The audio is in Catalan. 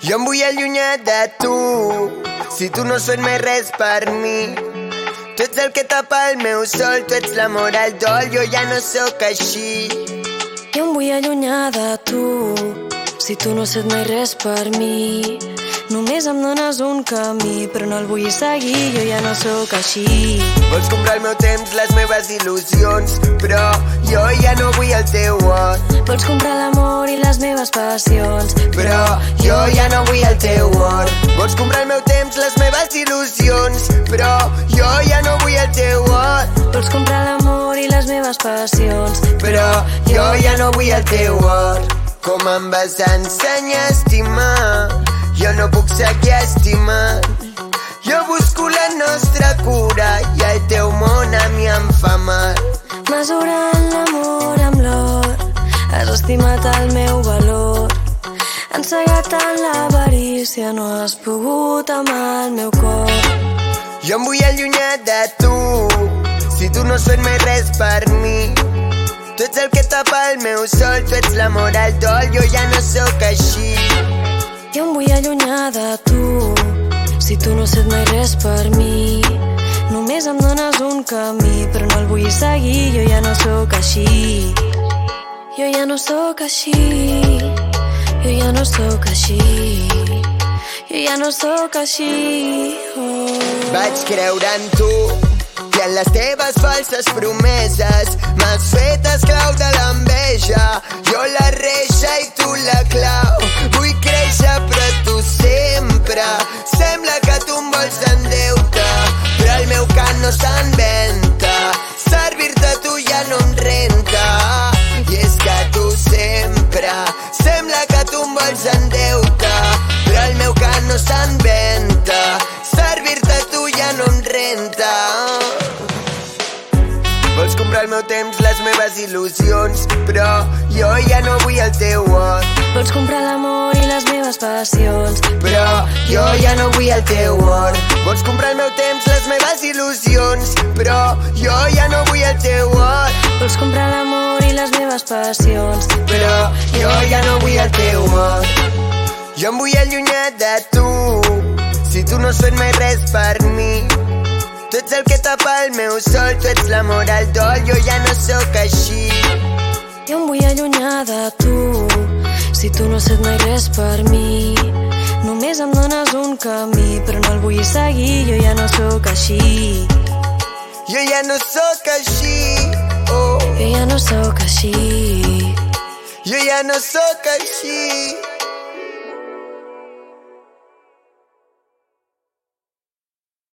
Jo em vull allunyar de tu, si tu no sents més res per mi. Tu ets el que tapa el meu sol, tu ets l'amor al dol, jo ja no sóc així. Jo em vull allunyar de tu, si tu no sents mai res per mi. Només em dones un camí, però no el vull seguir, jo ja no sóc així. Vols comprar el meu temps, les meves il·lusions, però jo ja no vull el teu or. Vols comprar l'amor i les meves passions, Però jo ja no vull el teu or. Vols comprar el meu temps, les meves il·lusions, però jo ja no vull el teu or. vols comprar l'amor i les meves passions, Però jo ja no vull el teu or. Com em vas ensenyar a estimar, jo no puc seguir estimant. Jo busco la nostra cura i el teu món a mi em fa mal. mesurant has estimat el meu valor. Encegat en l'avarícia, no has pogut amb el meu cor. Jo em vull allunyar de tu, si tu no sents més res per mi. Tu ets el que tapa el meu sol, tu ets l'amor al dol, jo ja no sóc així. Jo em vull allunyar de tu, si tu no sents mai res per mi. Només em dones un camí, però no el vull seguir, jo ja no sóc així. Jo ja no sóc així, jo ja no sóc així. Jo ja no sóc així, oh. Vaig creure en tu i en les teves falses promeses m'has fet esclau de l'enveja. Jo la reixa i tu la clau. Comprar el meu temps, les meves il·lusions, però jo ja no vull el teu or. Vols comprar l'amor i les meves passions, Però jo ja no vull el teu or. Vols comprar el meu temps, les meves il·lusions, però jo ja no vull el teu or. vols comprar l'amor i les meves passions, Però jo ja no vull el teu or. Jo em vull allunyar de tu, si tu no sents mai res per mi. Tu ets el que tapa el meu sol, tu ets l'amor al dol, jo ja no sóc així. Jo em vull allunyar de tu, si tu no sents mai res per mi. Només em dones un camí, però no el vull seguir, jo ja no sóc així. Jo ja no sóc així, oh. Jo ja no sóc així. Jo ja no sóc així.